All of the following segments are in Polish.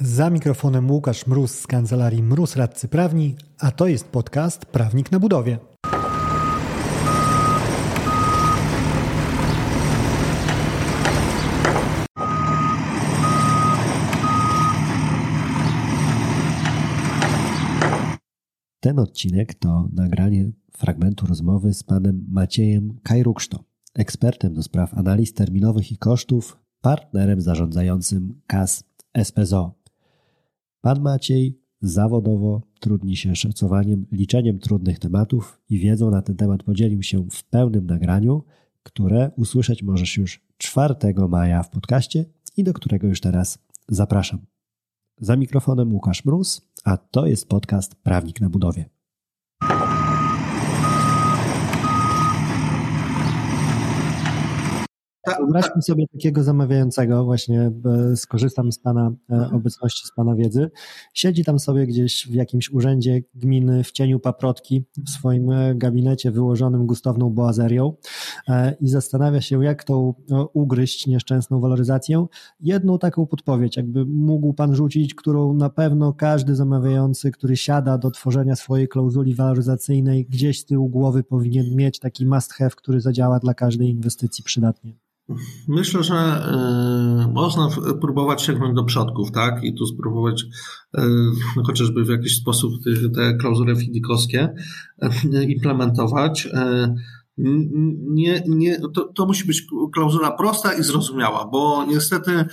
Za mikrofonem Łukasz Mróz z kancelarii Mróz Radcy Prawni, a to jest podcast Prawnik na budowie. Ten odcinek to nagranie fragmentu rozmowy z panem Maciejem Kajrukszto, ekspertem do spraw analiz terminowych i kosztów, partnerem zarządzającym KAS SPZO. Pan Maciej zawodowo trudni się szacowaniem, liczeniem trudnych tematów i wiedzą na ten temat podzielił się w pełnym nagraniu, które usłyszeć możesz już 4 maja w podcaście i do którego już teraz zapraszam. Za mikrofonem Łukasz Mróz, a to jest podcast Prawnik na budowie. Wyobraźmy sobie takiego zamawiającego, właśnie e, skorzystam z Pana e, Mhm. obecności, z Pana wiedzy. Siedzi tam sobie gdzieś w jakimś urzędzie gminy w cieniu paprotki w swoim e, gabinecie wyłożonym gustowną boazerią i zastanawia się, jak tą ugryźć nieszczęsną waloryzację. Jedną taką podpowiedź, jakby mógł Pan rzucić, którą na pewno każdy zamawiający, który siada do tworzenia swojej klauzuli waloryzacyjnej, gdzieś z tyłu głowy powinien mieć taki must have, który zadziała dla każdej inwestycji przydatnie. Myślę, że y, można próbować sięgnąć do przodków, tak? I tu spróbować y, chociażby w jakiś sposób te, klauzule fidikowskie y, implementować. Nie, nie, to, to musi być klauzula prosta i zrozumiała, bo niestety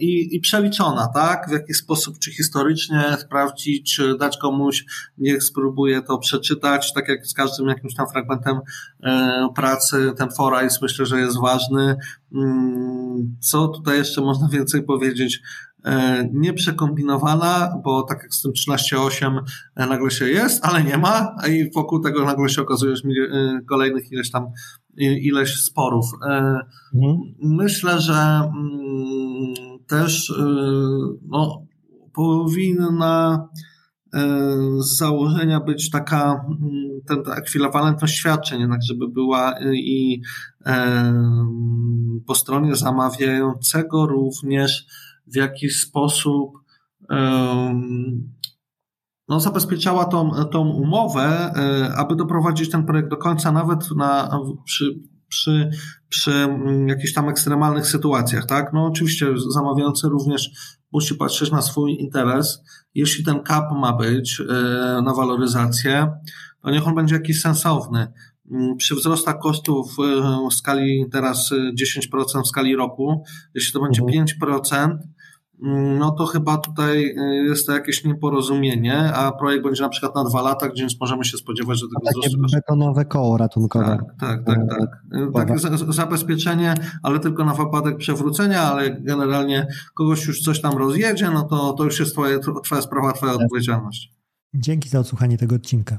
i, i przeliczona, tak? W jaki sposób, czy historycznie sprawdzić, czy dać komuś, niech spróbuje to przeczytać, tak jak z każdym jakimś tam fragmentem e, pracy, ten forajs myślę, że jest ważny. Mm, Co tutaj jeszcze można więcej powiedzieć? E, Nie przekombinowana, bo tak jak z tym 13.8 e, nagle się jest, ale nie ma i wokół tego nagle się okazuje że kolejnych ileś tam ileś sporów. E, Myślę, że mm, też y, no, powinna y, z założenia być taka mm, ten, ta ekwiwalentność świadczeń, jednak żeby była i po stronie zamawiającego również w jakiś sposób no, zabezpieczała tą, tą umowę, y, aby doprowadzić ten projekt do końca, nawet na, przy, przy, przy mm, jakichś tam ekstremalnych sytuacjach, tak? No oczywiście zamawiający również musi patrzeć na swój interes. Jeśli ten cap ma być y, na waloryzację, to niech on będzie jakiś sensowny. Mm, Przy wzrostach kosztów y, w skali teraz y, 10% w skali roku, jeśli to będzie Mhm. 5%, mm, no to chyba tutaj y, jest to jakieś nieporozumienie, a projekt będzie na przykład na dwa lata, gdzie więc możemy się spodziewać, że tego Takie wzrostu betonowe koło ratunkowe. tak, tak, tak, tak. Takie za- za- zabezpieczenie, ale tylko na wypadek przewrócenia, ale generalnie kogoś już coś tam rozjedzie, no to, to już jest twoja, twoja sprawa, twoja odpowiedzialność. Dzięki za odsłuchanie tego odcinka.